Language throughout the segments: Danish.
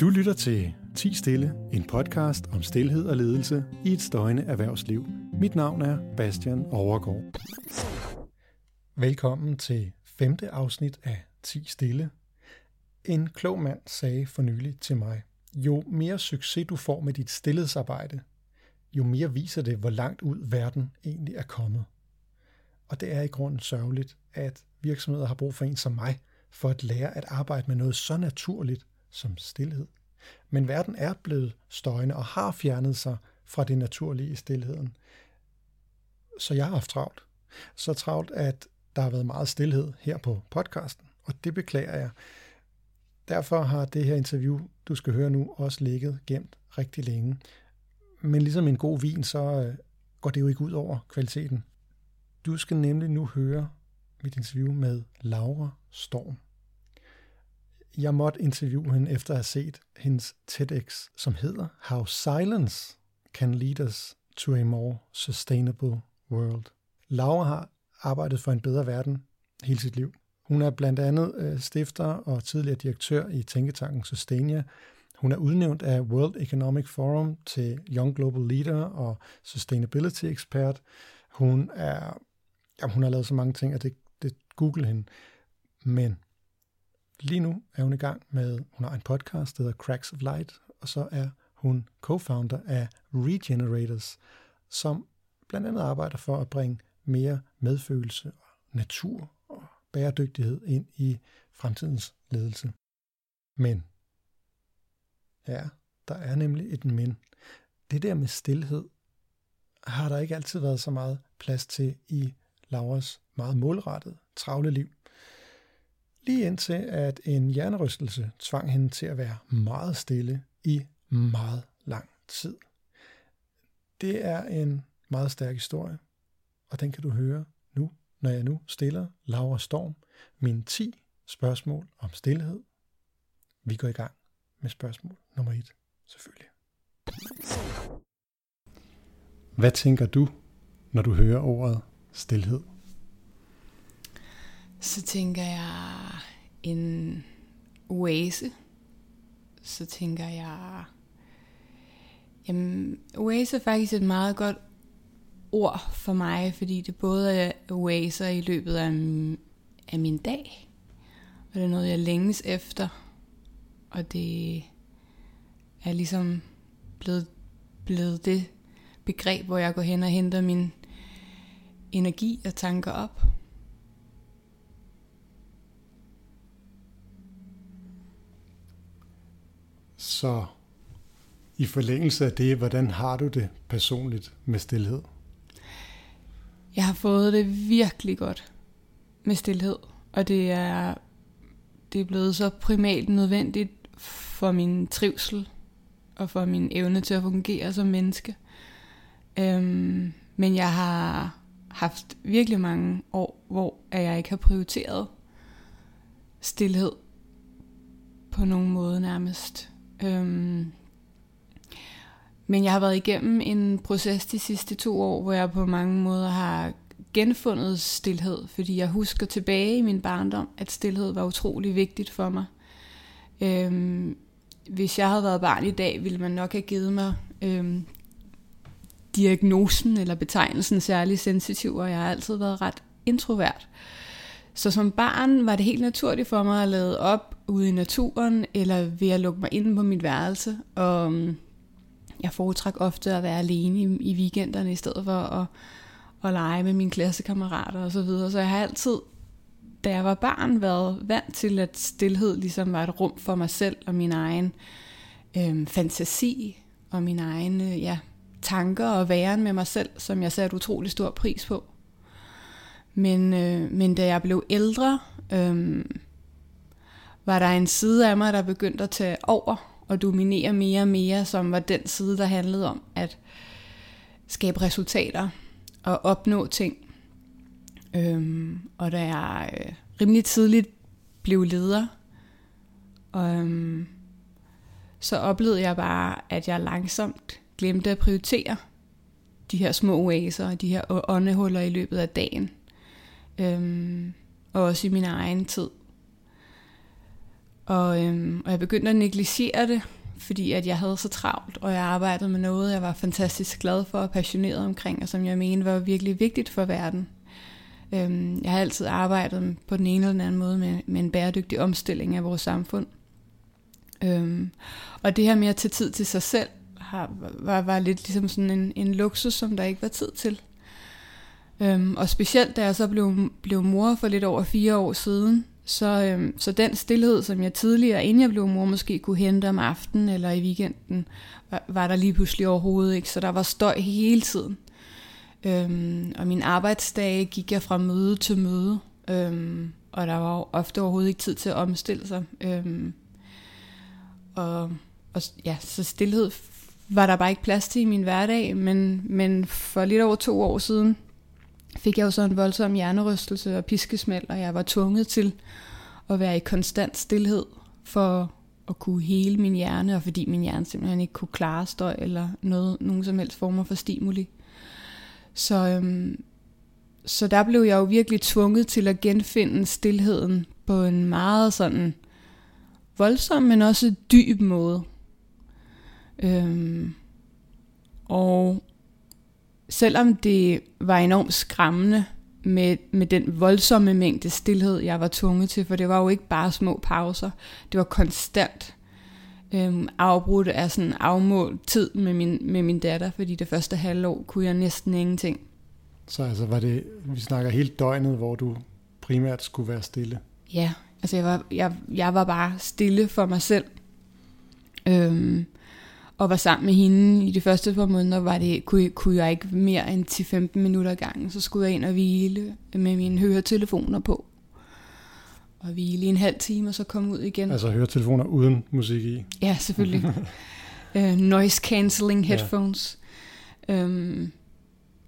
Du lytter til 10 Stille, en podcast om stillhed og ledelse i et støjende erhvervsliv. Mit navn er Bastian Overgaard. Velkommen til femte afsnit af 10 Stille. En klog mand sagde for nylig til mig, jo mere succes du får med dit stillhedsarbejde, jo mere viser det, hvor langt ud verden egentlig er kommet. Og det er i grunden sørgeligt, at virksomheder har brug for en som mig, for at lære at arbejde med noget så naturligt som stillhed. Men verden er blevet støjende og har fjernet sig fra det naturlige i stillheden. Så jeg har haft travlt. Så travlt, at der har været meget stillhed her på podcasten, og det beklager jeg. Derfor har det her interview, du skal høre nu, også ligget gemt rigtig længe. Men ligesom en god vin, så øh, går det jo ikke ud over kvaliteten. Du skal nemlig nu høre mit interview med Laura Storm. Jeg måtte interviewe hende efter at have set hendes TEDx, som hedder How Silence Can Lead Us to a More Sustainable World. Laura har arbejdet for en bedre verden hele sit liv. Hun er blandt andet øh, stifter og tidligere direktør i tænketanken Sustainia. Hun er udnævnt af World Economic Forum til Young Global Leader og Sustainability Expert. Hun er, jamen, hun har lavet så mange ting, at det, det Google hende. Men lige nu er hun i gang med, hun har en podcast, der hedder Cracks of Light, og så er hun co-founder af Regenerators, som blandt andet arbejder for at bringe mere medfølelse og natur og bæredygtighed ind i fremtidens ledelse. Men, ja, der er nemlig et men. Det der med stillhed har der ikke altid været så meget plads til i Lauras meget målrettet, travle liv. Lige indtil at en hjernerystelse tvang hende til at være meget stille i meget lang tid. Det er en meget stærk historie, og den kan du høre nu, når jeg nu stiller Laura Storm mine 10 spørgsmål om stillhed. Vi går i gang med spørgsmål nummer 1, selvfølgelig. Hvad tænker du, når du hører ordet stillhed? Så tænker jeg en oase. Så tænker jeg... Jamen, oase er faktisk et meget godt ord for mig, fordi det både er oaser i løbet af, af min dag, og det er noget, jeg længes efter, og det er ligesom blevet, blevet det begreb, hvor jeg går hen og henter min energi og tanker op. Så i forlængelse af det, hvordan har du det personligt med stillhed? Jeg har fået det virkelig godt med stillhed, og det er, det er blevet så primalt nødvendigt for min trivsel og for min evne til at fungere som menneske. Øhm, men jeg har haft virkelig mange år, hvor jeg ikke har prioriteret stillhed på nogen måde nærmest. Øhm, men jeg har været igennem en proces de sidste to år, hvor jeg på mange måder har genfundet stillhed, fordi jeg husker tilbage i min barndom, at stillhed var utrolig vigtigt for mig. Øhm, hvis jeg havde været barn i dag, ville man nok have givet mig øhm, diagnosen eller betegnelsen særlig sensitiv, og jeg har altid været ret introvert. Så som barn var det helt naturligt for mig at lade op ude i naturen, eller ved at lukke mig ind på mit værelse. Og øhm, jeg foretrækker ofte at være alene i, i weekenderne, i stedet for at, at lege med mine klassekammerater og så videre. Så jeg har altid, da jeg var barn, været vant til, at stillhed ligesom var et rum for mig selv og min egen øhm, fantasi og min egen øh, ja, tanker og væren med mig selv, som jeg satte utrolig stor pris på. Men, øh, men da jeg blev ældre, øh, var der en side af mig, der begyndte at tage over og dominere mere og mere, som var den side, der handlede om at skabe resultater og opnå ting. Øhm, og da jeg øh, rimelig tidligt blev leder, øhm, så oplevede jeg bare, at jeg langsomt glemte at prioritere de her små oaser og de her åndehuller i løbet af dagen. Øhm, og også i min egen tid. Og, øhm, og jeg begyndte at negligere det, fordi at jeg havde så travlt, og jeg arbejdede med noget, jeg var fantastisk glad for og passioneret omkring, og som jeg mente var virkelig vigtigt for verden. Øhm, jeg har altid arbejdet på den ene eller den anden måde med, med en bæredygtig omstilling af vores samfund. Øhm, og det her med at tage tid til sig selv, har, var, var lidt ligesom sådan en, en luksus, som der ikke var tid til. Øhm, og specielt da jeg så blev, blev mor for lidt over fire år siden, så, øhm, så den stillhed, som jeg tidligere, inden jeg blev mor, måske kunne hente om aftenen eller i weekenden, var, var der lige pludselig overhovedet ikke. Så der var støj hele tiden. Øhm, og min arbejdsdage gik jeg fra møde til møde, øhm, og der var ofte overhovedet ikke tid til at omstille sig. Øhm, og, og ja, så stillhed var der bare ikke plads til i min hverdag, men, men for lidt over to år siden fik jeg jo så en voldsom hjernerystelse og piskesmæld, og jeg var tvunget til at være i konstant stillhed for at kunne hele min hjerne, og fordi min hjerne simpelthen ikke kunne klare støj eller noget, nogen som helst former for stimuli. Så, øhm, så der blev jeg jo virkelig tvunget til at genfinde stillheden på en meget sådan voldsom, men også dyb måde. Øhm, og selvom det var enormt skræmmende med, med den voldsomme mængde stillhed, jeg var tvunget til, for det var jo ikke bare små pauser, det var konstant øhm, afbrudt af sådan afmålt tid med min, med min datter, fordi det første halvår kunne jeg næsten ingenting. Så altså var det, vi snakker helt døgnet, hvor du primært skulle være stille? Ja, altså jeg var, jeg, jeg var bare stille for mig selv. Øhm, og var sammen med hende i de første par måneder, var det, kunne, kunne jeg ikke mere end 10-15 minutter ad gangen. Så skulle jeg ind og hvile med mine høretelefoner på. Og hvile i en halv time, og så komme ud igen. Altså høretelefoner uden musik i? Ja, selvfølgelig. uh, noise cancelling headphones. Ja. Um,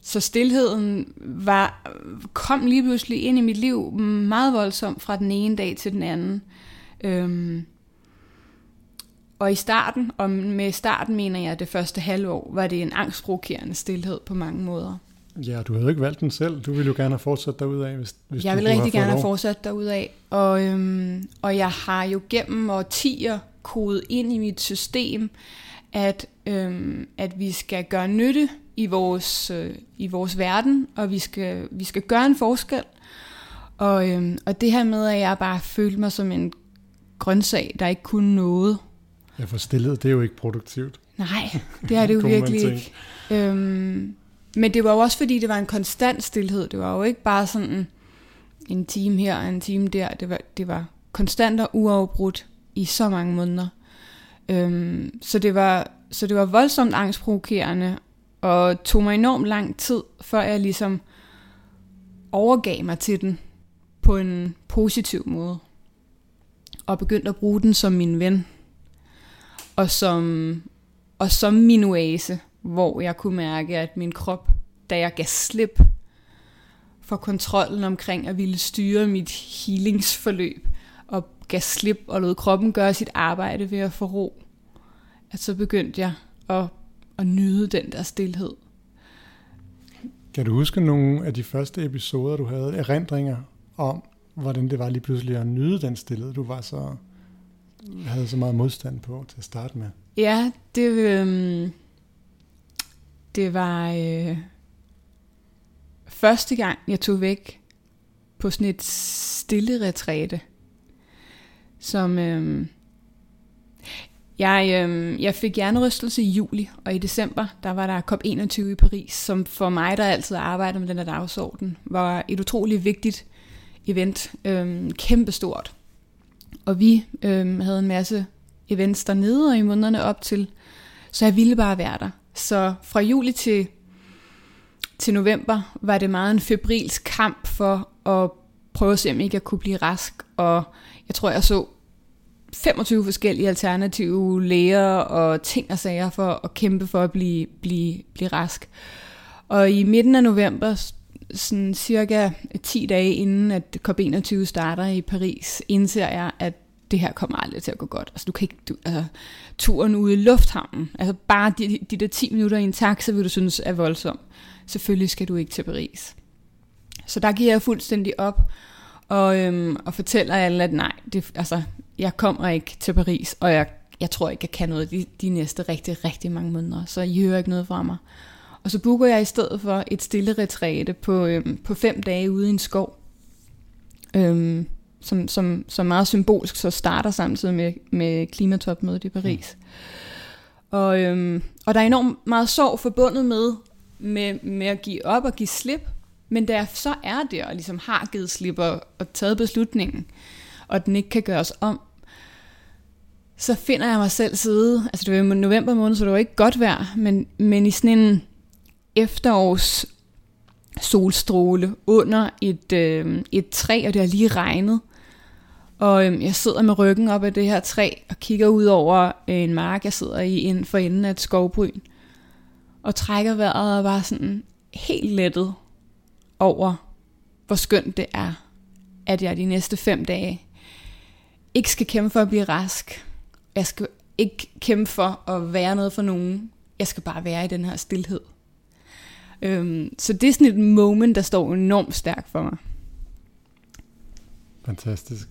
så stillheden var, kom lige pludselig ind i mit liv meget voldsomt fra den ene dag til den anden. Um, og i starten, og med starten mener jeg det første halvår, var det en angstprovokerende stillhed på mange måder. Ja, du havde jo ikke valgt den selv. Du ville jo gerne have fortsat af, hvis, hvis Jeg vil rigtig gerne have fortsat af. Og, øhm, og jeg har jo gennem årtier kodet ind i mit system, at, øhm, at vi skal gøre nytte i vores, øh, i vores verden, og vi skal, vi skal gøre en forskel. Og, øhm, og det her med, at jeg bare følte mig som en grøntsag, der ikke kunne noget, Ja, for stillhed, det er jo ikke produktivt. Nej, det er det jo virkelig ikke. Øhm, men det var jo også fordi, det var en konstant stillhed. Det var jo ikke bare sådan en time her og en time der. Det var, det var konstant og uafbrudt i så mange måneder. Øhm, så, det var, så det var voldsomt angstprovokerende, og tog mig enormt lang tid, før jeg ligesom overgav mig til den på en positiv måde. Og begyndte at bruge den som min ven og som, og som min oase, hvor jeg kunne mærke, at min krop, da jeg gav slip for kontrollen omkring at ville styre mit healingsforløb, og gav slip og lod kroppen gøre sit arbejde ved at få ro, at så begyndte jeg at, at nyde den der stillhed. Kan du huske nogle af de første episoder, du havde, erindringer om, hvordan det var lige pludselig at nyde den stillhed, du var så havde så meget modstand på til at starte med? Ja, det, øh, det var øh, første gang, jeg tog væk på sådan et stille retræte, som... Øh, jeg, øh, jeg fik hjernerystelse i juli, og i december, der var der COP21 i Paris, som for mig, der altid arbejder med den her dagsorden, var et utroligt vigtigt event. Øh, kæmpestort. Og vi øh, havde en masse events dernede og i månederne op til, så jeg ville bare være der. Så fra juli til, til november var det meget en febrilsk kamp for at prøve at se, om ikke jeg kunne blive rask. Og jeg tror, jeg så 25 forskellige alternative læger og ting og sager for at kæmpe for at blive, blive, blive rask. Og i midten af november, sådan cirka 10 dage inden at COP21 starter i Paris, indser jeg, at det her kommer aldrig til at gå godt. Altså, du kan ikke, du, altså, turen ude i lufthavnen, altså bare de, de der 10 minutter i en taxa, vil du synes er voldsom. Selvfølgelig skal du ikke til Paris. Så der giver jeg fuldstændig op, og, øhm, og fortæller alle, at nej, det, altså, jeg kommer ikke til Paris, og jeg, jeg tror ikke, jeg kan noget de, de næste rigtig, rigtig mange måneder, så I hører ikke noget fra mig. Og så booker jeg i stedet for et stille retræte på, øhm, på fem dage ude i en skov, øhm, som, som, som meget symbolsk så starter samtidig med, med klimatopmødet i Paris. Mm. Og, øhm, og der er enormt meget sorg forbundet med, med, med at give op og give slip, men da jeg så er der og ligesom har givet slip og, og taget beslutningen, og den ikke kan gøres om, så finder jeg mig selv sidde, altså det var november måned, så det var ikke godt vejr, men, men i sådan en efterårs solstråle under et, øh, et træ, og det har lige regnet. Og øh, jeg sidder med ryggen op af det her træ og kigger ud over øh, en mark, jeg sidder i inden for enden af et skovbryn. Og trækker vejret og bare sådan helt lettet over, hvor skønt det er, at jeg de næste fem dage ikke skal kæmpe for at blive rask. Jeg skal ikke kæmpe for at være noget for nogen. Jeg skal bare være i den her stillhed. Øhm, så det er sådan et moment, der står enormt stærkt for mig. Fantastisk.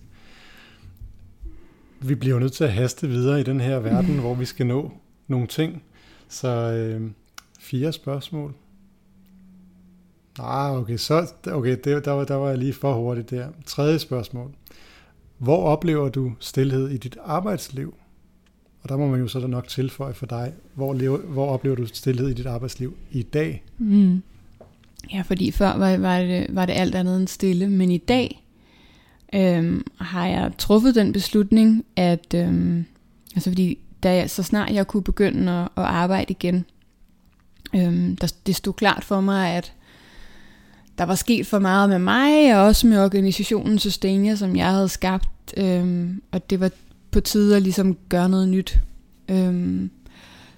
Vi bliver jo nødt til at haste videre i den her verden, mm. hvor vi skal nå nogle ting. Så øh, fire spørgsmål. Ah, okay, så, okay det, der, var, der var jeg lige for hurtigt der. Tredje spørgsmål. Hvor oplever du stillhed i dit arbejdsliv? Og der må man jo så nok tilføje for dig, hvor, lever, hvor oplever du stillhed i dit arbejdsliv i dag? Mm. Ja, fordi før var, var, det, var det alt andet end stille, men i dag øhm, har jeg truffet den beslutning, at øhm, altså fordi da jeg, så snart jeg kunne begynde at, at arbejde igen, øhm, der, det stod klart for mig, at der var sket for meget med mig, og også med organisationen Sustainia, som jeg havde skabt, øhm, og det var på tide at ligesom gøre noget nyt. Øhm,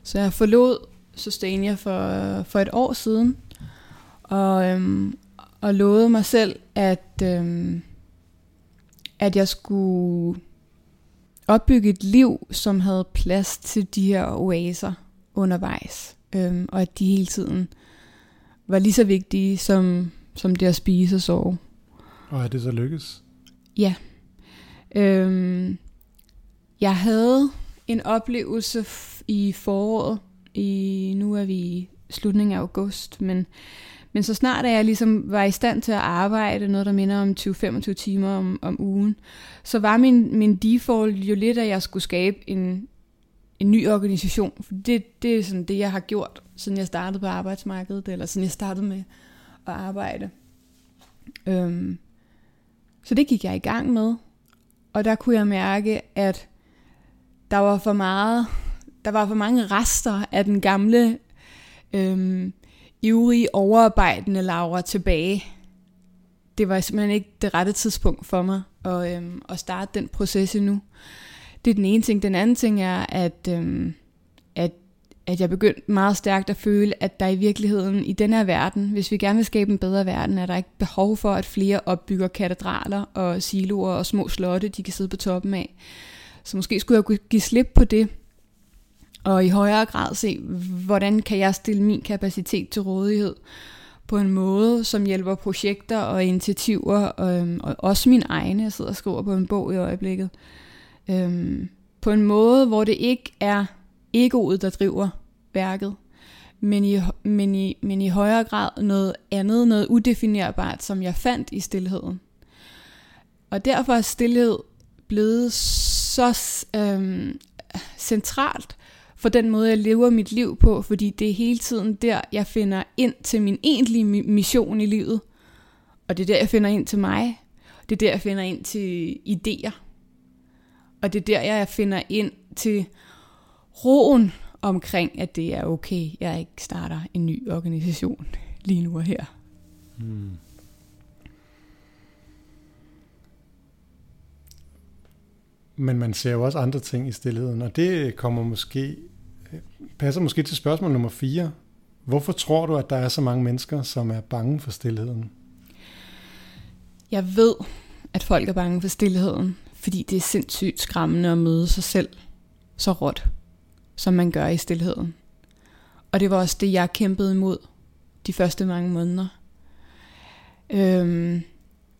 så jeg forlod Sustainia for, for et år siden, og, øhm, og lovede mig selv, at, øhm, at jeg skulle opbygge et liv, som havde plads til de her oaser undervejs, øhm, og at de hele tiden var lige så vigtige som, som det at spise og sove. Og er det så lykkes? Ja. Øhm, jeg havde en oplevelse i foråret, i, nu er vi i slutningen af august, men, men så snart at jeg ligesom var i stand til at arbejde noget, der minder om 20-25 timer om, om ugen, så var min, min default jo lidt, at jeg skulle skabe en, en ny organisation. For det, det er sådan det, jeg har gjort, siden jeg startede på arbejdsmarkedet, eller siden jeg startede med at arbejde. Øhm, så det gik jeg i gang med. Og der kunne jeg mærke, at der var for meget, der var for mange rester af den gamle, øhm, ivrige, overarbejdende Laura tilbage. Det var simpelthen ikke det rette tidspunkt for mig at, øhm, at starte den proces endnu. Det er den ene ting. Den anden ting er, at, øhm, at, at jeg begyndte meget stærkt at føle, at der i virkeligheden i den her verden, hvis vi gerne vil skabe en bedre verden, er der ikke behov for, at flere opbygger katedraler og siloer og små slotte, de kan sidde på toppen af. Så måske skulle jeg give slip på det, og i højere grad se, hvordan kan jeg stille min kapacitet til rådighed på en måde, som hjælper projekter og initiativer, øhm, og også min egne, jeg sidder og skriver på en bog i øjeblikket, øhm, på en måde, hvor det ikke er egoet, der driver værket, men i, men, i, men i højere grad noget andet, noget udefinerbart, som jeg fandt i stillheden. Og derfor er stillhed blevet så øhm, centralt for den måde, jeg lever mit liv på, fordi det er hele tiden der, jeg finder ind til min egentlige mission i livet. Og det er der, jeg finder ind til mig. Det er der, jeg finder ind til idéer. Og det er der, jeg finder ind til roen omkring, at det er okay, jeg ikke starter en ny organisation lige nu og her. Hmm. Men man ser jo også andre ting i stillheden, og det kommer måske, passer måske til spørgsmål nummer 4. Hvorfor tror du, at der er så mange mennesker, som er bange for stillheden? Jeg ved, at folk er bange for stillheden, fordi det er sindssygt skræmmende at møde sig selv så råt, som man gør i stillheden. Og det var også det, jeg kæmpede imod de første mange måneder. Øhm,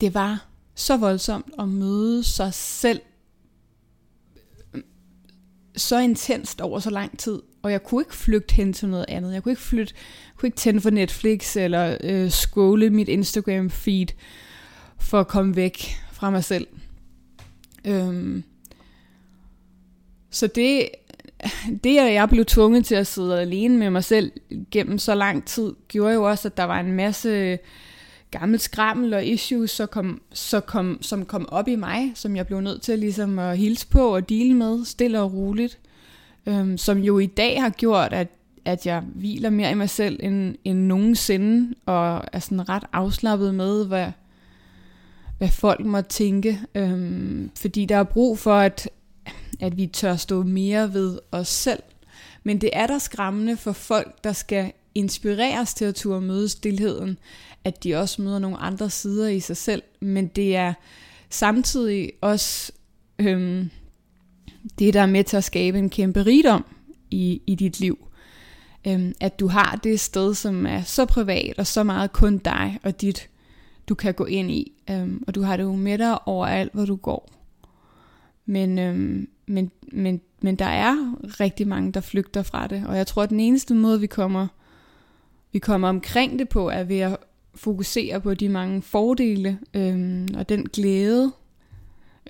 det var så voldsomt at møde sig selv så intenst over så lang tid, og jeg kunne ikke flygte hen til noget andet. Jeg kunne ikke flytte, kunne ikke tænde for Netflix eller øh, scrolle mit Instagram feed for at komme væk fra mig selv. Øhm, så det, det, at jeg blev tvunget til at sidde alene med mig selv gennem så lang tid, gjorde jo også, at der var en masse gammel skrammel og issues, så kom, så kom, som kom op i mig, som jeg blev nødt til ligesom at hilse på og dele med, stille og roligt. Øhm, som jo i dag har gjort, at, at jeg hviler mere i mig selv end, end nogensinde, og er sådan ret afslappet med, hvad, hvad folk må tænke. Øhm, fordi der er brug for, at, at vi tør stå mere ved os selv. Men det er der skræmmende for folk, der skal inspireres til at turde møde stillheden, at de også møder nogle andre sider i sig selv, men det er samtidig også øhm, det, der er med til at skabe en kæmpe rigdom i, i dit liv. Øhm, at du har det sted, som er så privat og så meget kun dig og dit, du kan gå ind i, øhm, og du har det jo med dig overalt, hvor du går. Men, øhm, men, men, men der er rigtig mange, der flygter fra det, og jeg tror, at den eneste måde, vi kommer, vi kommer omkring det på, er ved at fokusere på de mange fordele øhm, og den glæde,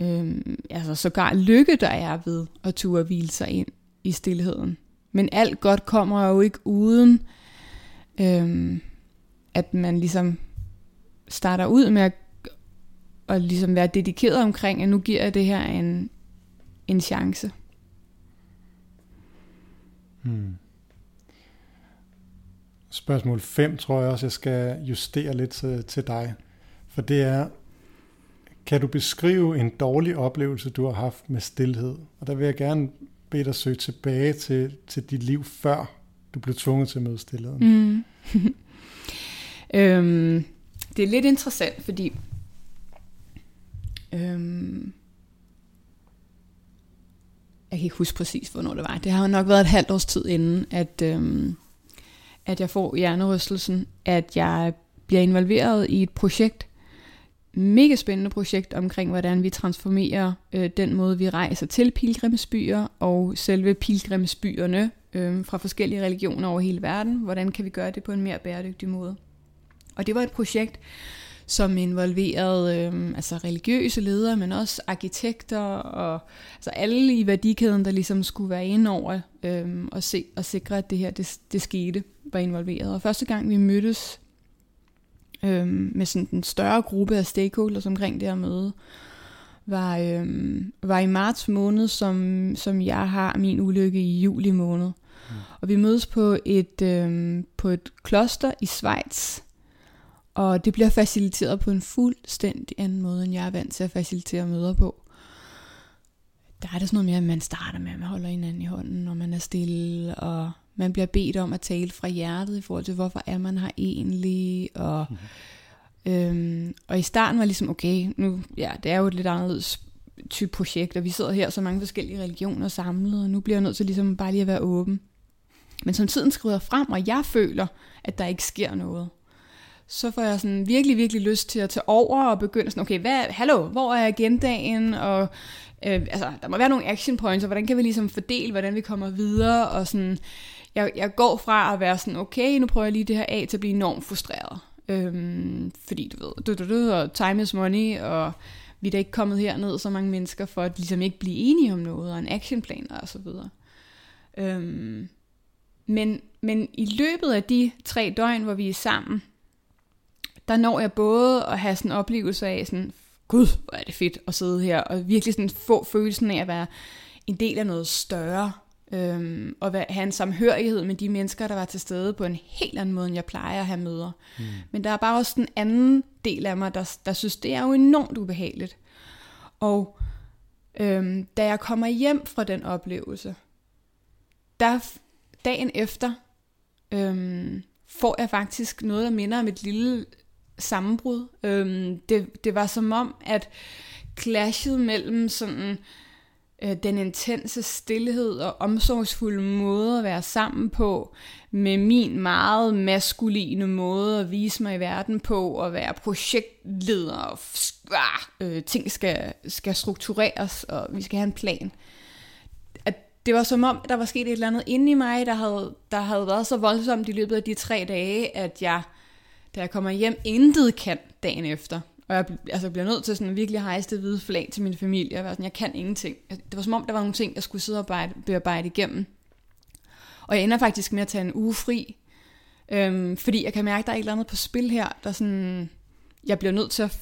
øhm, altså sågar lykke, der er ved at turde hvile sig ind i stillheden. Men alt godt kommer jo ikke uden, øhm, at man ligesom starter ud med at, at ligesom være dedikeret omkring, at nu giver jeg det her en, en chance. Hmm. Spørgsmål 5 tror jeg også, jeg skal justere lidt til, til dig. For det er, kan du beskrive en dårlig oplevelse, du har haft med stillhed? Og der vil jeg gerne bede dig søge tilbage til, til dit liv, før du blev tvunget til at møde stillheden. Mm. øhm, det er lidt interessant, fordi øhm, jeg kan ikke huske præcis, hvornår det var. Det har nok været et halvt års tid inden, at, øhm, at jeg får hjernerystelsen, at jeg bliver involveret i et projekt, mega spændende projekt omkring, hvordan vi transformerer øh, den måde, vi rejser til pilgrimsbyer og selve pilgrimsbyerne øh, fra forskellige religioner over hele verden. Hvordan kan vi gøre det på en mere bæredygtig måde? Og det var et projekt, som involverede øh, altså religiøse ledere, men også arkitekter og altså alle i værdikæden, der ligesom skulle være inde over øh, og, se, og sikre, at det her det, det skete, var involveret. Og første gang vi mødtes øh, med sådan en større gruppe af stakeholders omkring det her møde, var, øh, var i marts måned, som, som jeg har min ulykke i juli måned. Mm. Og vi mødes på et, øh, på et kloster i Schweiz, og det bliver faciliteret på en fuldstændig anden måde, end jeg er vant til at facilitere møder på. Der er det sådan noget med, at man starter med, at man holder hinanden i hånden, når man er stille, og man bliver bedt om at tale fra hjertet i forhold til, hvorfor er man her egentlig, og, mm. øhm, og i starten var ligesom, okay, nu, ja, det er jo et lidt anderledes type projekt, og vi sidder her så mange forskellige religioner samlet, og nu bliver jeg nødt til ligesom bare lige at være åben. Men som tiden skrider frem, og jeg føler, at der ikke sker noget, så får jeg sådan virkelig, virkelig lyst til at tage over og begynde sådan, okay, hvad, hallo, hvor er agendaen, og øh, altså, der må være nogle action points, og hvordan kan vi ligesom fordele, hvordan vi kommer videre, og sådan, jeg, jeg går fra at være sådan, okay, nu prøver jeg lige det her af, til at blive enormt frustreret. Øhm, fordi du ved, du, du, du, og time is money, og vi er da ikke kommet herned så mange mennesker, for at ligesom ikke blive enige om noget, og en actionplan og så videre. Øhm, men, men i løbet af de tre døgn, hvor vi er sammen, der når jeg både at have sådan en oplevelse af sådan, gud, hvor er det fedt at sidde her, og virkelig sådan få følelsen af at være en del af noget større, øhm, og have en samhørighed med de mennesker, der var til stede på en helt anden måde, end jeg plejer at have møder. Mm. Men der er bare også den anden del af mig, der, der synes, det er jo enormt ubehageligt. Og øhm, da jeg kommer hjem fra den oplevelse, der dagen efter, øhm, får jeg faktisk noget, der minder om et lille sammenbrud. Øhm, det, det var som om, at clashet mellem sådan øh, den intense stillhed og omsorgsfulde måde at være sammen på, med min meget maskuline måde at vise mig i verden på, og være projektleder, og ah, øh, ting skal, skal struktureres, og vi skal have en plan. At det var som om, der var sket et eller andet inde i mig, der havde, der havde været så voldsomt i løbet af de tre dage, at jeg, da jeg kommer hjem, intet kan dagen efter. Og jeg altså, bliver nødt til sådan virkelig hejse det hvide flag til min familie. Jeg var sådan, jeg kan ingenting. Det var som om, der var nogle ting, jeg skulle sidde og bearbejde, bearbejde igennem. Og jeg ender faktisk med at tage en uge fri. Øhm, fordi jeg kan mærke, at der er et eller andet på spil her, der sådan, jeg bliver nødt til at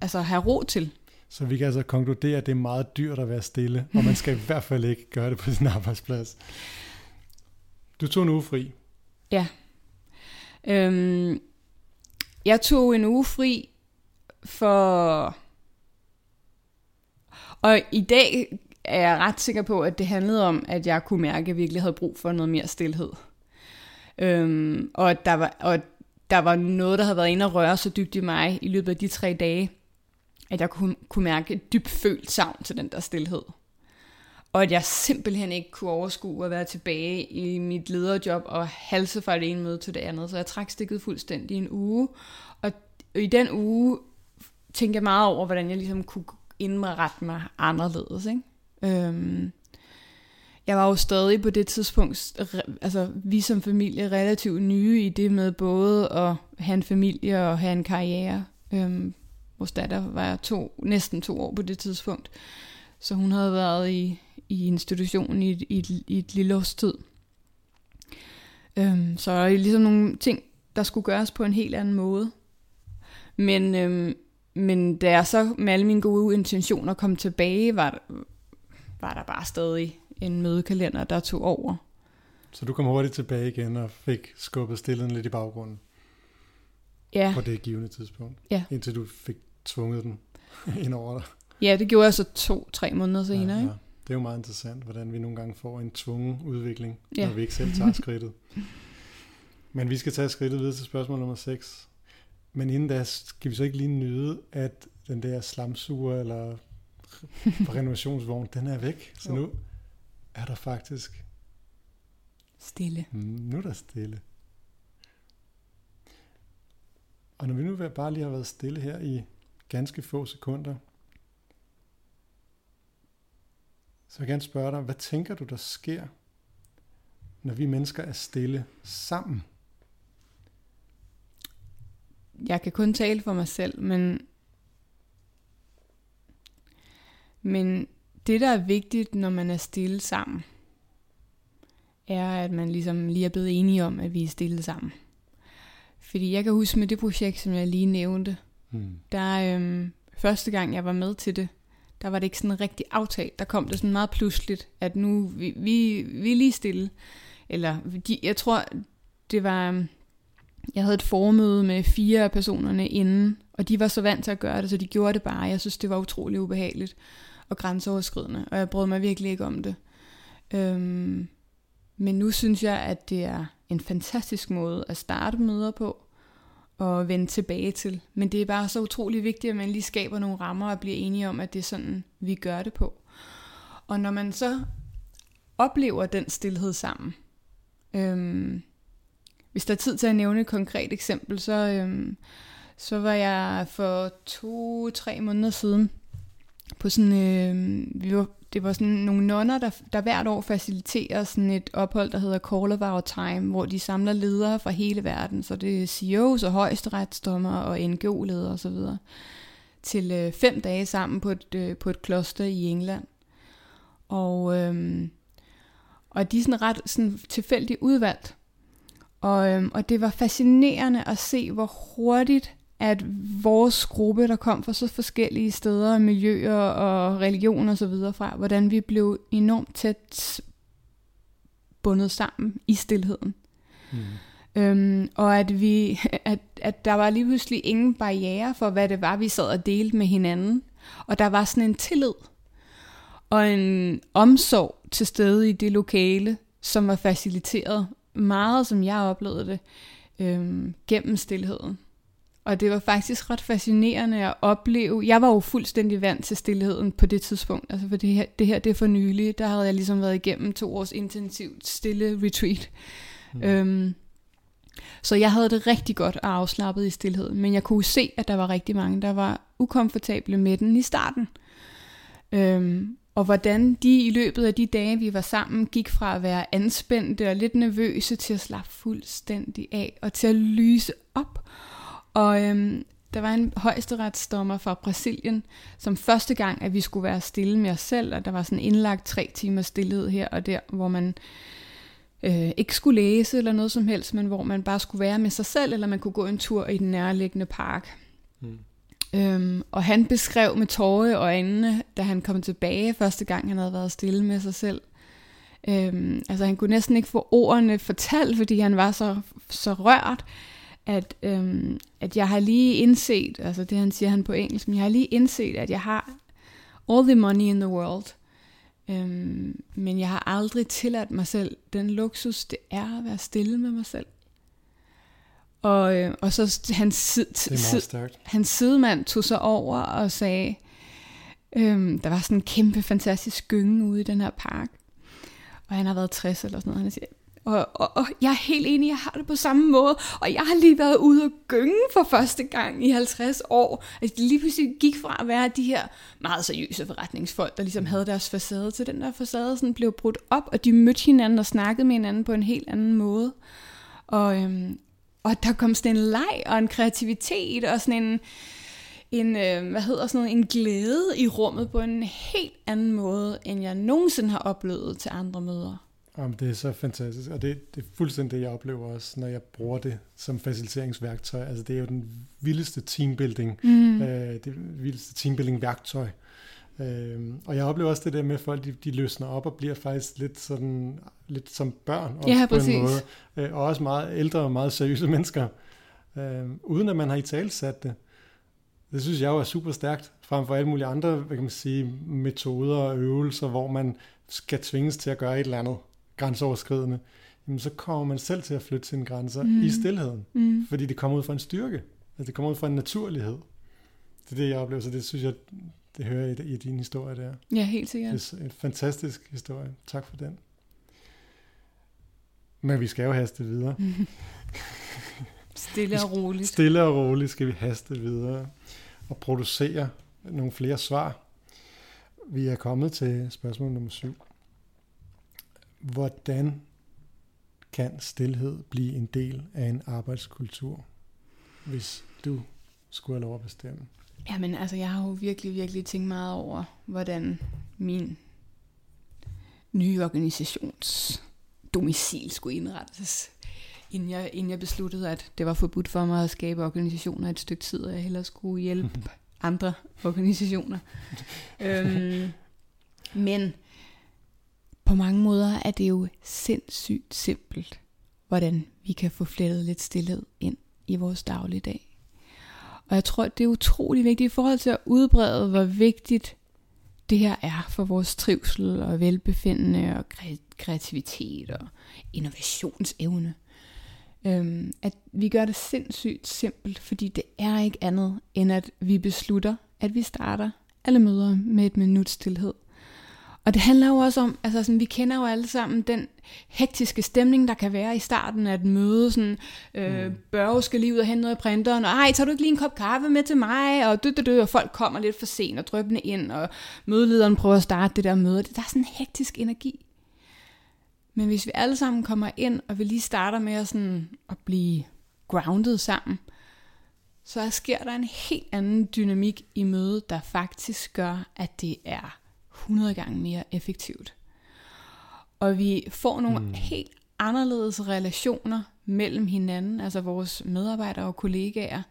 altså, have ro til. Så vi kan altså konkludere, at det er meget dyrt at være stille, og man skal i hvert fald ikke gøre det på sin arbejdsplads. Du tog en uge fri. Ja. Øhm, jeg tog en uge fri for... Og i dag er jeg ret sikker på, at det handlede om, at jeg kunne mærke, at jeg virkelig havde brug for noget mere stillhed. Øhm, og, at der var, og der var noget, der havde været inde og røre så dybt i mig i løbet af de tre dage, at jeg kunne, kunne mærke et dybt følt savn til den der stillhed. Og at jeg simpelthen ikke kunne overskue at være tilbage i mit lederjob og halse fra det ene møde til det andet. Så jeg trak stikket fuldstændig en uge. Og i den uge tænkte jeg meget over, hvordan jeg ligesom kunne indrette mig anderledes. Ikke? Øhm, jeg var jo stadig på det tidspunkt, altså vi som familie, relativt nye i det med både at have en familie og have en karriere. Øhm, vores datter var to, næsten to år på det tidspunkt, så hun havde været i, i institutionen i, i, i et lille års tid. Øhm, så er ligesom nogle ting, der skulle gøres på en helt anden måde. Men, øhm, men da jeg så med alle mine gode intentioner kom tilbage, var, var der bare stadig en mødekalender, der tog over. Så du kom hurtigt tilbage igen og fik skubbet stillen lidt i baggrunden? Ja. På det givende tidspunkt? Ja. Indtil du fik tvunget den ind over dig? Ja, det gjorde jeg så to-tre måneder senere. Ja, ja. Det er jo meget interessant, hvordan vi nogle gange får en tvungen udvikling, ja. når vi ikke selv tager skridtet. Men vi skal tage skridtet videre til spørgsmål nummer 6. Men inden da, skal vi så ikke lige nyde, at den der slamsuger eller renovationsvogn, den er væk. Så nu er der faktisk... Stille. Mm, nu er der stille. Og når vi nu bare lige har været stille her i ganske få sekunder, så vil jeg gerne spørge dig, hvad tænker du, der sker, når vi mennesker er stille sammen? Jeg kan kun tale for mig selv, men, men det, der er vigtigt, når man er stille sammen, er, at man ligesom lige er blevet enige om, at vi er stille sammen. Fordi jeg kan huske med det projekt, som jeg lige nævnte, mm. der øhm, første gang jeg var med til det, der var det ikke sådan rigtig aftalt. Der kom det sådan meget pludseligt, at nu vi, vi, vi er lige stille. Eller de, jeg tror, det var, øhm, jeg havde et formøde med fire af personerne inden, og de var så vant til at gøre det, så de gjorde det bare. Jeg synes, det var utrolig ubehageligt og grænseoverskridende, og jeg brød mig virkelig ikke om det. Øhm, men nu synes jeg, at det er en fantastisk måde at starte møder på og vende tilbage til. Men det er bare så utrolig vigtigt, at man lige skaber nogle rammer og bliver enige om, at det er sådan, vi gør det på. Og når man så oplever den stillhed sammen, øhm, hvis der er tid til at nævne et konkret eksempel, så, øhm, så var jeg for to-tre måneder siden på sådan, øh, vi var det var sådan nogle nonner, der, der hvert år faciliterer sådan et ophold, der hedder Call of Our Time, hvor de samler ledere fra hele verden, så det er CEOs og højesteretsdommer og NGO-ledere osv., til øh, fem dage sammen på et, øh, på et kloster i England. Og, øh, og de er sådan ret sådan tilfældigt udvalgt. Og, øh, og det var fascinerende at se, hvor hurtigt at vores gruppe, der kom fra så forskellige steder, miljøer og religioner osv. fra, hvordan vi blev enormt tæt bundet sammen i stillheden. Mm. Øhm, og at, vi, at, at der var lige pludselig ingen barriere for, hvad det var, vi sad og delte med hinanden. Og der var sådan en tillid og en omsorg til stede i det lokale, som var faciliteret meget, som jeg oplevede det, øhm, gennem stillheden. Og det var faktisk ret fascinerende at opleve. Jeg var jo fuldstændig vant til stillheden på det tidspunkt. Altså for det her, det her det er for nylig. Der havde jeg ligesom været igennem to års intensivt stille retreat. Mm. Øhm, så jeg havde det rigtig godt og afslappet i stillhed. Men jeg kunne se, at der var rigtig mange, der var ukomfortable med den i starten. Øhm, og hvordan de i løbet af de dage, vi var sammen, gik fra at være anspændte og lidt nervøse til at slappe fuldstændig af og til at lyse op. Og øhm, der var en højesteretsdommer fra Brasilien, som første gang, at vi skulle være stille med os selv, og der var sådan indlagt tre timer stillhed her og der, hvor man øh, ikke skulle læse eller noget som helst, men hvor man bare skulle være med sig selv, eller man kunne gå en tur i den nærliggende park. Mm. Øhm, og han beskrev med tårer og øjnene, da han kom tilbage første gang, han havde været stille med sig selv. Øhm, altså han kunne næsten ikke få ordene fortalt, fordi han var så, så rørt, at, øhm, at jeg har lige indset, altså det han siger han på engelsk, men jeg har lige indset, at jeg har all the money in the world, øhm, men jeg har aldrig tilladt mig selv den luksus, det er at være stille med mig selv. Og, øh, og så hans, sid, hans sidemand tog sig over og sagde, øhm, der var sådan en kæmpe fantastisk gynge ude i den her park, og han har været 60 eller sådan noget, han siger, og, og, og jeg er helt enig, jeg har det på samme måde. Og jeg har lige været ude og gynge for første gang i 50 år. Altså, det lige pludselig gik fra at være de her meget seriøse forretningsfolk, der ligesom havde deres facade, til den der facade sådan blev brudt op, og de mødte hinanden og snakkede med hinanden på en helt anden måde. Og, øhm, og der kom sådan en leg og en kreativitet og sådan en, en, øh, hvad hedder sådan noget, en glæde i rummet på en helt anden måde, end jeg nogensinde har oplevet til andre møder. Jamen, det er så fantastisk, og det, det er fuldstændig det, jeg oplever også, når jeg bruger det som faciliteringsværktøj. Altså, det er jo den vildeste teambuilding, mm. øh, det vildeste teambuilding-værktøj. Øh, og jeg oplever også det der med, at folk de, de løsner op og bliver faktisk lidt sådan lidt som børn også ja, på præcis. en måde. Øh, og også meget ældre og meget seriøse mennesker, øh, uden at man har i talsat det. Det synes jeg jo er super stærkt, frem for alle mulige andre hvad kan man sige, metoder og øvelser, hvor man skal tvinges til at gøre et eller andet grænseoverskridende, jamen så kommer man selv til at flytte sine grænser mm. i stillheden. Mm. Fordi det kommer ud fra en styrke. Altså det kommer ud fra en naturlighed. Det er det, jeg oplever, så det synes jeg, det hører jeg i, i din historie der. Ja, helt sikkert. Det er en fantastisk historie. Tak for den. Men vi skal jo haste videre. Stille og roligt. Stille og roligt skal vi haste videre og producere nogle flere svar. Vi er kommet til spørgsmål nummer syv hvordan kan stillhed blive en del af en arbejdskultur, hvis du skulle have lov at bestemme? Jamen, altså, jeg har jo virkelig, virkelig tænkt meget over, hvordan min nye organisations domicil skulle indrettes, inden jeg, inden jeg besluttede, at det var forbudt for mig at skabe organisationer et stykke tid, og jeg hellere skulle hjælpe andre organisationer. øhm, men på mange måder er det jo sindssygt simpelt, hvordan vi kan få flettet lidt stillhed ind i vores dagligdag. Og jeg tror, det er utrolig vigtigt i forhold til at udbrede, hvor vigtigt det her er for vores trivsel og velbefindende og kreativitet og innovationsevne. Øhm, at vi gør det sindssygt simpelt, fordi det er ikke andet, end at vi beslutter, at vi starter alle møder med et minut stillhed – og det handler jo også om, altså sådan, vi kender jo alle sammen den hektiske stemning, der kan være i starten af et møde. Sådan, øh, mm. Børge skal lige ud og hente noget i printeren, og ej, tager du ikke lige en kop kaffe med til mig? Og, dø, dø, dø, og folk kommer lidt for sent og drøbende ind, og mødelederen prøver at starte det der møde. Der er sådan en hektisk energi. Men hvis vi alle sammen kommer ind, og vi lige starter med at, sådan, at blive grounded sammen, så sker der en helt anden dynamik i mødet, der faktisk gør, at det er 100 gange mere effektivt. Og vi får nogle mm. helt anderledes relationer mellem hinanden, altså vores medarbejdere og kollegaer.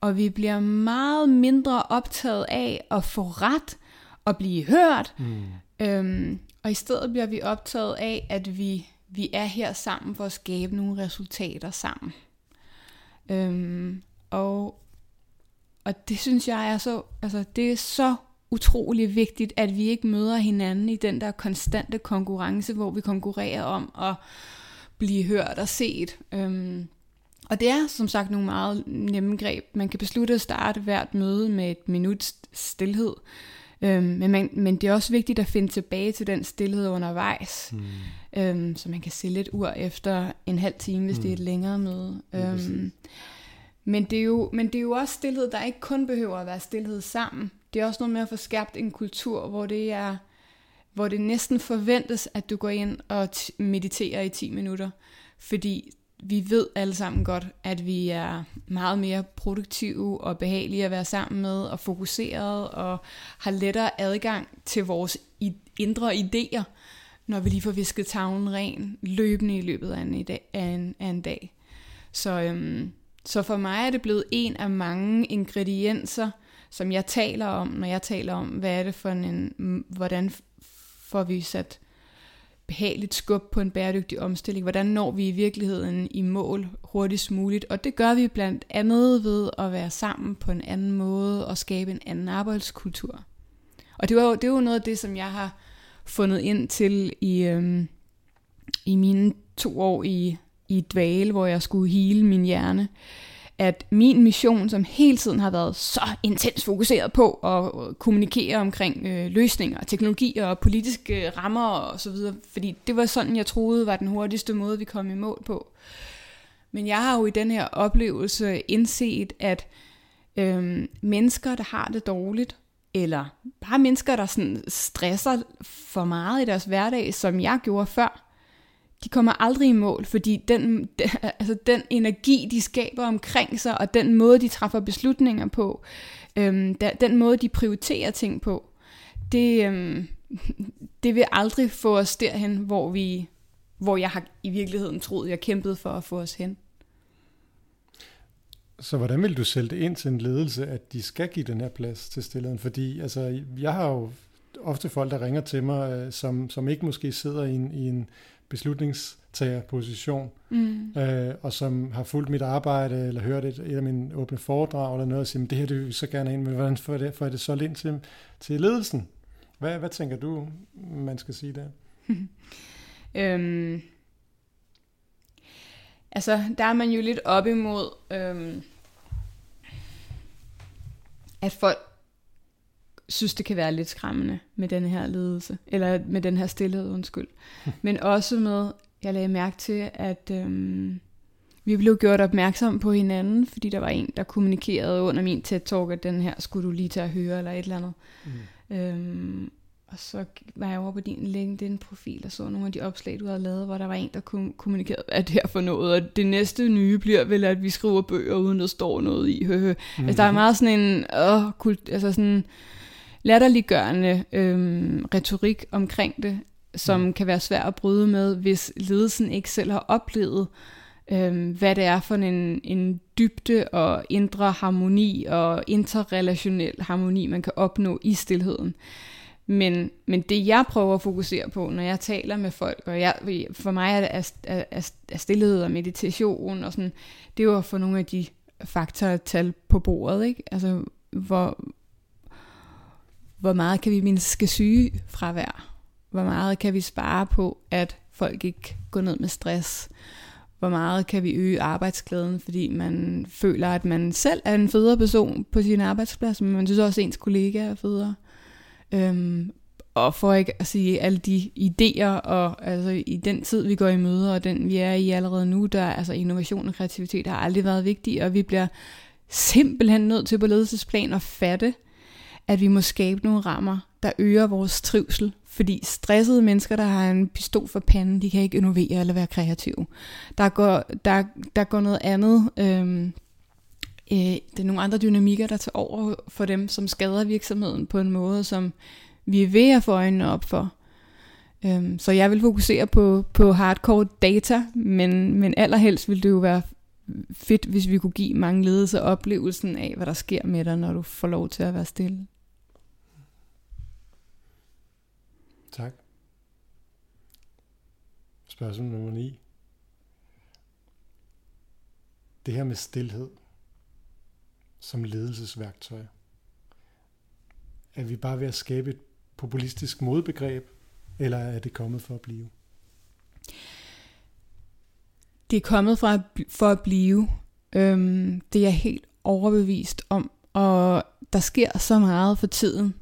Og vi bliver meget mindre optaget af at få ret og blive hørt. Mm. Øhm, og i stedet bliver vi optaget af, at vi, vi er her sammen for at skabe nogle resultater sammen. Øhm, og, og det synes jeg er så, altså det er så utrolig vigtigt, at vi ikke møder hinanden i den der konstante konkurrence, hvor vi konkurrerer om at blive hørt og set. Øhm, og det er som sagt nogle meget nemme greb. Man kan beslutte at starte hvert møde med et minut stillhed. Øhm, men, man, men det er også vigtigt at finde tilbage til den stillhed undervejs. Mm. Øhm, så man kan se lidt ur efter en halv time, hvis mm. det er et længere møde. Øhm, men, det er jo, men det er jo også stillhed, der ikke kun behøver at være stillhed sammen det er også noget med at få skabt en kultur, hvor det er hvor det næsten forventes, at du går ind og mediterer i 10 minutter. Fordi vi ved alle sammen godt, at vi er meget mere produktive og behagelige at være sammen med, og fokuseret, og har lettere adgang til vores indre idéer, når vi lige får visket tavlen ren løbende i løbet af en, af en, af en dag. Så, øhm, så for mig er det blevet en af mange ingredienser, som jeg taler om, når jeg taler om, hvad er det for en, hvordan får vi sat behageligt skub på en bæredygtig omstilling? Hvordan når vi i virkeligheden i mål hurtigst muligt? Og det gør vi blandt andet ved at være sammen på en anden måde og skabe en anden arbejdskultur. Og det, var jo, det er jo noget af det, som jeg har fundet ind til i, øhm, i mine to år i, i dvale, hvor jeg skulle hele min hjerne at min mission, som hele tiden har været så intens fokuseret på at øh, kommunikere omkring øh, løsninger, teknologier og politiske øh, rammer og så videre, fordi det var sådan, jeg troede var den hurtigste måde, vi kom i mål på. Men jeg har jo i den her oplevelse indset, at øh, mennesker, der har det dårligt, eller bare mennesker, der sådan stresser for meget i deres hverdag, som jeg gjorde før, de kommer aldrig i mål, fordi den, altså den energi, de skaber omkring sig, og den måde, de træffer beslutninger på, øhm, den måde, de prioriterer ting på, det, øhm, det vil aldrig få os derhen, hvor, vi, hvor jeg har i virkeligheden troet, jeg kæmpede for at få os hen. Så hvordan vil du sælge det ind til en ledelse, at de skal give den her plads til stillheden? Fordi altså, jeg har jo ofte folk, der ringer til mig, øh, som, som ikke måske sidder i en, i en beslutningstagerposition, mm. øh, og som har fulgt mit arbejde, eller hørt et, et af mine åbne foredrag, eller noget, og siger, det her det vil vi så gerne ind, men hvordan får det, får det så ind til, til ledelsen? Hvad, hvad tænker du, man skal sige der? øhm, altså, der er man jo lidt op imod, øhm, at folk synes, det kan være lidt skræmmende med den her ledelse, eller med den her stillhed, undskyld. Men også med, jeg lagde mærke til, at øhm, vi blev gjort opmærksom på hinanden, fordi der var en, der kommunikerede under min TED-talk, at den her skulle du lige til at høre, eller et eller andet. Mm. Øhm, og så var jeg over på din LinkedIn-profil og så nogle af de opslag, du havde lavet, hvor der var en, der kommunikerede, at det her for noget, og det næste nye bliver vel, at vi skriver bøger, uden der står noget i. Høhø. Mm-hmm. Altså, der er meget sådan en, åh, kult, altså sådan, latterliggørende øhm, retorik omkring det, som mm. kan være svært at bryde med, hvis ledelsen ikke selv har oplevet, øhm, hvad det er for en, en dybde og indre harmoni og interrelationel harmoni, man kan opnå i stillheden. Men, men det jeg prøver at fokusere på, når jeg taler med folk, og jeg, for mig er, det, er, er, er stillhed og meditation og sådan, det er jo at få nogle af de faktorer tal på bordet, ikke? Altså, hvor, hvor meget kan vi mindske syge fra? Hvor meget kan vi spare på, at folk ikke går ned med stress? Hvor meget kan vi øge arbejdsglæden, fordi man føler, at man selv er en federe person på sin arbejdsplads, men man synes også, at ens kollegaer er federe. Øhm, og for ikke at sige alle de idéer, og altså i den tid, vi går i møder, og den vi er i allerede nu, der altså innovation og kreativitet har aldrig været vigtige, og vi bliver simpelthen nødt til på ledelsesplan at fatte, at vi må skabe nogle rammer, der øger vores trivsel. Fordi stressede mennesker, der har en pistol for panden, de kan ikke innovere eller være kreative. Der går, der, der går noget andet. Øhm, øh, det er nogle andre dynamikker, der tager over for dem, som skader virksomheden på en måde, som vi er ved at få øjnene op for. Øhm, så jeg vil fokusere på, på hardcore data, men, men allerhelst vil det jo være fedt, hvis vi kunne give mange ledelser oplevelsen af, hvad der sker med dig, når du får lov til at være stille. Tak. Spørgsmål nummer 9. Det her med stillhed som ledelsesværktøj. Er vi bare ved at skabe et populistisk modbegreb, eller er det kommet for at blive? Det er kommet fra, for at blive. Øhm, det er jeg helt overbevist om. Og der sker så meget for tiden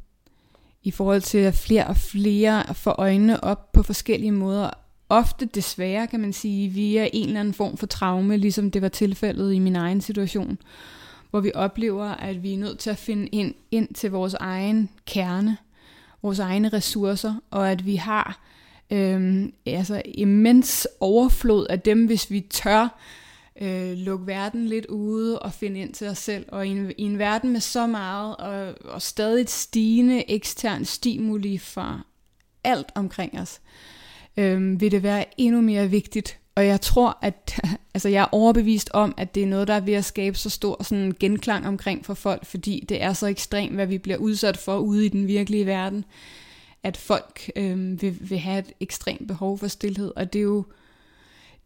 i forhold til at flere og flere får øjnene op på forskellige måder. Ofte desværre kan man sige via en eller anden form for traume, ligesom det var tilfældet i min egen situation, hvor vi oplever, at vi er nødt til at finde ind, ind til vores egen kerne, vores egne ressourcer, og at vi har øhm, altså immens overflod af dem, hvis vi tør øh, lukke verden lidt ude og finde ind til os selv. Og i en, i en verden med så meget og, og stadig stigende ekstern stimuli fra alt omkring os, øh, vil det være endnu mere vigtigt. Og jeg tror, at altså jeg er overbevist om, at det er noget, der er ved at skabe så stor sådan genklang omkring for folk, fordi det er så ekstremt, hvad vi bliver udsat for ude i den virkelige verden, at folk øh, vil, vil have et ekstremt behov for stillhed. Og det er jo,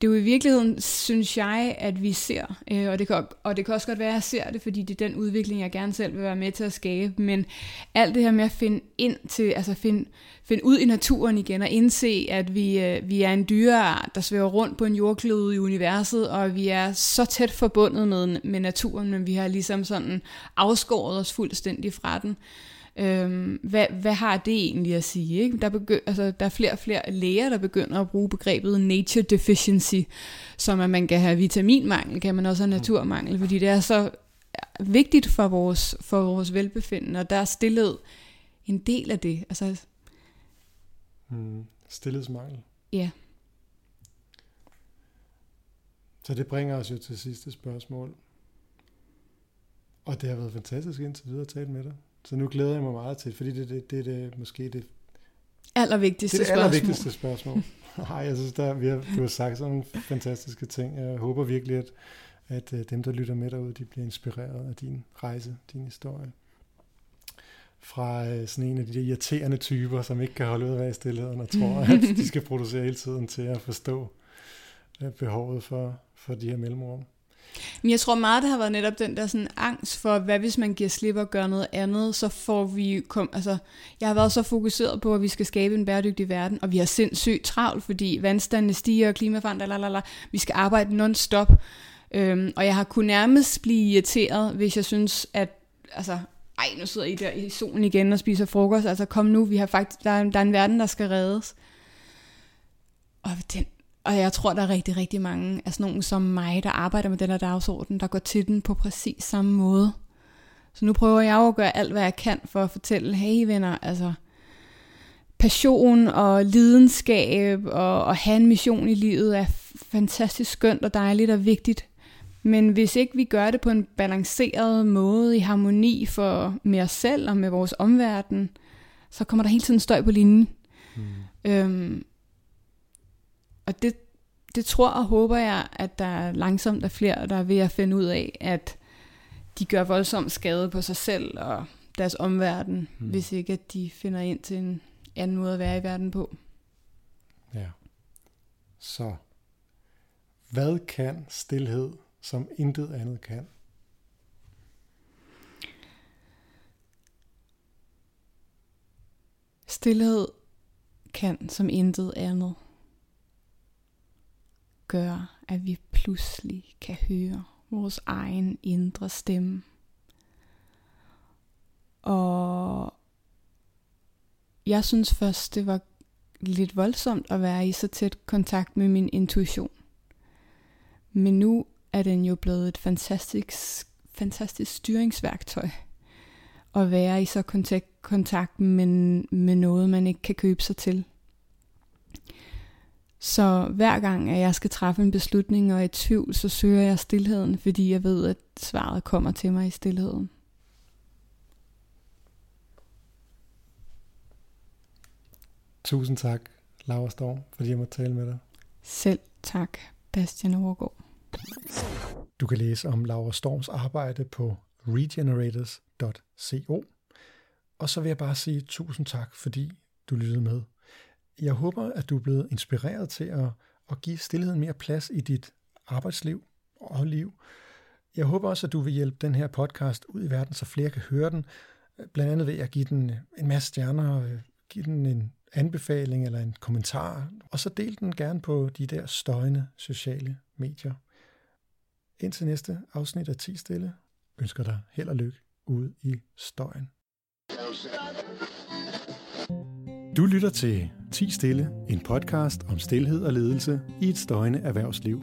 det er jo i virkeligheden, synes jeg, at vi ser, øh, og, det kan, og det kan også godt være, at jeg ser det, fordi det er den udvikling, jeg gerne selv vil være med til at skabe, men alt det her med at finde ind til, altså finde, finde ud i naturen igen, og indse, at vi, øh, vi er en dyreart, der svæver rundt på en jordklode i universet, og vi er så tæt forbundet med, med naturen, men vi har ligesom sådan afskåret os fuldstændig fra den. Øhm, hvad, hvad har det egentlig at sige? Ikke? Der, begy- altså, der er flere og flere læger, der begynder at bruge begrebet nature deficiency, som at man kan have vitaminmangel, kan man også have naturmangel, fordi det er så vigtigt for vores, for vores velbefindende, og der er stillhed en del af det. Altså, mm, stillhedsmangel. Ja. Så det bringer os jo til sidste spørgsmål. Og det har været fantastisk indtil videre at tale med dig. Så nu glæder jeg mig meget til, fordi det, det, det, det er måske det allervigtigste spørgsmål. Det er det allervigtigste spørgsmål. Nej, jeg synes, der, vi har, du har sagt sådan nogle fantastiske ting. Jeg håber virkelig, at, at øh, dem, der lytter med derude, de bliver inspireret af din rejse, din historie. Fra øh, sådan en af de der irriterende typer, som ikke kan holde ud af at være i stillheden og tror, at de skal producere hele tiden til at forstå øh, behovet for, for de her mellemrum. Men jeg tror meget, det har været netop den der sådan angst for, hvad hvis man giver slip og gør noget andet, så får vi... Kom, altså, jeg har været så fokuseret på, at vi skal skabe en bæredygtig verden, og vi har sindssygt travlt, fordi vandstandene stiger og klimaforandrer, lalala. vi skal arbejde non-stop. Øhm, og jeg har kunnet nærmest blive irriteret, hvis jeg synes, at altså, ej, nu sidder I der i solen igen og spiser frokost. Altså kom nu, vi har faktisk, der, er, der er en verden, der skal reddes. Og den, og jeg tror, der er rigtig, rigtig mange af sådan nogen som mig, der arbejder med den her dagsorden, der går til den på præcis samme måde. Så nu prøver jeg at gøre alt, hvad jeg kan for at fortælle, hey venner, altså passion og lidenskab og at have en mission i livet er fantastisk skønt og dejligt og vigtigt. Men hvis ikke vi gør det på en balanceret måde i harmoni for med os selv og med vores omverden, så kommer der hele tiden støj på linjen. Mm. Øhm, og det, det tror og håber jeg, at der er langsomt er flere, der er ved at finde ud af, at de gør voldsom skade på sig selv og deres omverden, mm. hvis ikke at de finder ind til en anden måde at være i verden på. Ja. Så hvad kan stillhed, som intet andet kan? Stilhed kan som intet andet gør, at vi pludselig kan høre vores egen indre stemme. Og jeg synes først, det var lidt voldsomt at være i så tæt kontakt med min intuition. Men nu er den jo blevet et fantastisk, fantastisk styringsværktøj at være i så kontakt, kontakt med, med noget, man ikke kan købe sig til. Så hver gang, at jeg skal træffe en beslutning og er i tvivl, så søger jeg stillheden, fordi jeg ved, at svaret kommer til mig i stillheden. Tusind tak, Laura Storm, fordi jeg måtte tale med dig. Selv tak, Bastian Overgaard. Du kan læse om Laura Storms arbejde på regenerators.co. Og så vil jeg bare sige tusind tak, fordi du lyttede med. Jeg håber, at du er blevet inspireret til at, at give stillheden mere plads i dit arbejdsliv og liv. Jeg håber også, at du vil hjælpe den her podcast ud i verden, så flere kan høre den. Blandt andet ved at give den en masse stjerner, give den en anbefaling eller en kommentar, og så del den gerne på de der støjende sociale medier. Indtil næste afsnit af 10 Stille ønsker dig held og lykke ude i støjen. Du lytter til 10 Stille, en podcast om stillhed og ledelse i et støjende erhvervsliv.